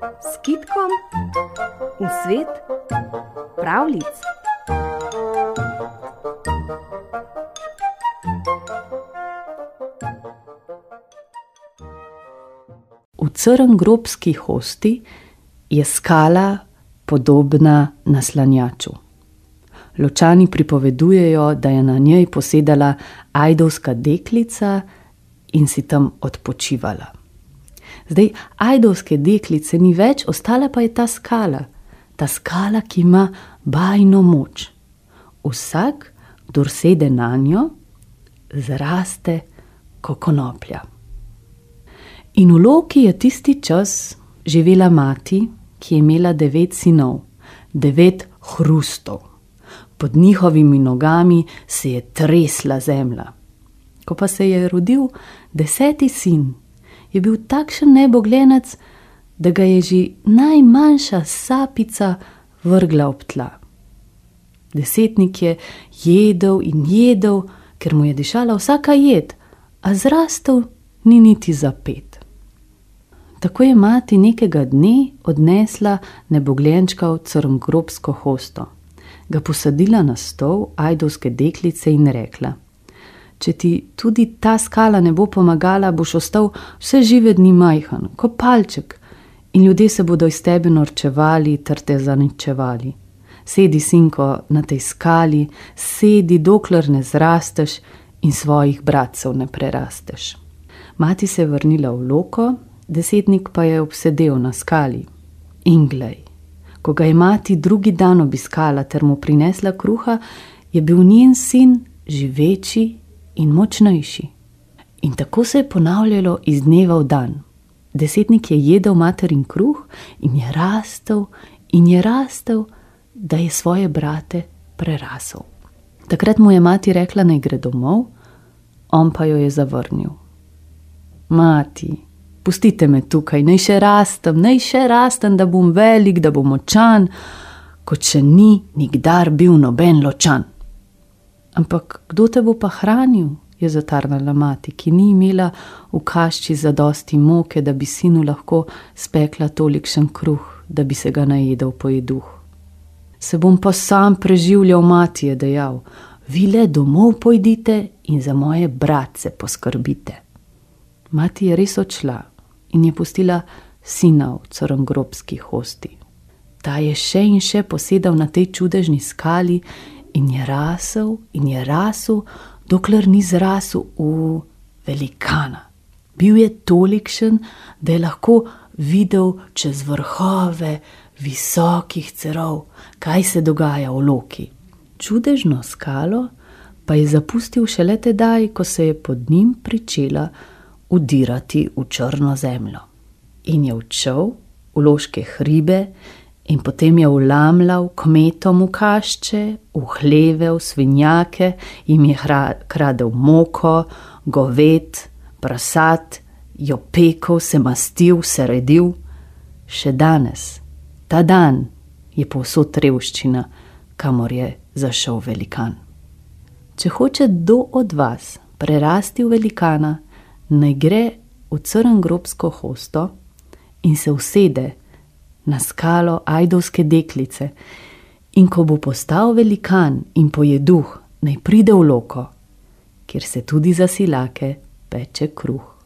s kitkom v svet pravlic. V crngrobski hosti je skala podobna naslanjaču. Ločani pripovedujejo, da je na njej posedala ajdovska deklica in si tam odpočivala. Zdaj, ajdovske deklice ni več, ostala pa je ta skala, ta skala, ki ima bajno moč. Vsak, kdo sede na njo, zraste kot konoplja. In v Loki je tisti čas živela mati, ki je imela devet sinov, devet hrustov. Pod njihovimi nogami se je tresla zemlja. Ko pa se je rodil deseti sin, je bil takšen neboglenec, da ga je že najmanjša sapica vrgla ob tla. Desetnik je jedel in jedel, ker mu je dišala vsaka jed, a zrastel ni niti za pet. Tako je mati nekega dne odnesla neboglenčka v crngrobsko hosto, ga posadila na stol ajdovske deklice in rekla: Če ti tudi ta skala ne bo pomagala, boš ostal vse žive dni majhen, kot palček, in ljudje se bodo iz tebe norčevali ter te zaničevali. Sedi, sinko, na tej skali, sedi, dokler ne zrasteš in svojih bratcev ne prerasteš. Mati se je vrnila v loko, desetnik pa je obsedel na skali. In glej, ko ga je mati drugi dan obiskala ter mu prinesla kruha, je bil njen sin živeči in močnejši. In tako se je ponavljalo iz dneva v dan. Desetnik je jedel materin kruh in je rastel in je rastel, da je svoje brate prerasel. Takrat mu je mati rekla, naj gre domov, on pa jo je zavrnil. Mati, pustite me tukaj, naj še rastem, naj še rastem, da bom velik, da bom močan, kot še ni nikdar bil noben ločan. Ampak kdo te bo pa hranil? je zatarnala mati, ki ni imela v kašči za dosti moke, da bi sinu lahko spekla tolikšen kruh, da bi se ga najedel po jeduh. Se bom pa sam preživljal, mati je dejal, vi le domov pojdite in za moje bratce poskrbite. Mati je res odšla in je pustila sina v crngrobski hosti. Ta je še in še posedal na tej čudežni skali in je rasel in je rasel, dokler ni zrasel v velikana. Bil je tolikšen, da je lahko videl čez vrhove visokih cerov, kaj se dogaja v loki. Čudežno skalo pa je zapustil šele tedaj, ko se je pod njim pričela udirati v črno zemljo. In je odšel v loške hribe in potem je vlamljal kmetom v kašče, v hleve, v svinjake, jim je kradel moko, goved, prasat, jo pekel, se mastil, se redil. Še danes, ta dan, je povsod revščina, kamor je zašel velikan. Če hoče kdo od vas prerasti v velikana, naj gre v crngrobsko hosto in se usede na skalo ajdovske deklice, in ko bo postal velikan in pojeduh, naj pride v loko, kjer se tudi za silake peče kruh.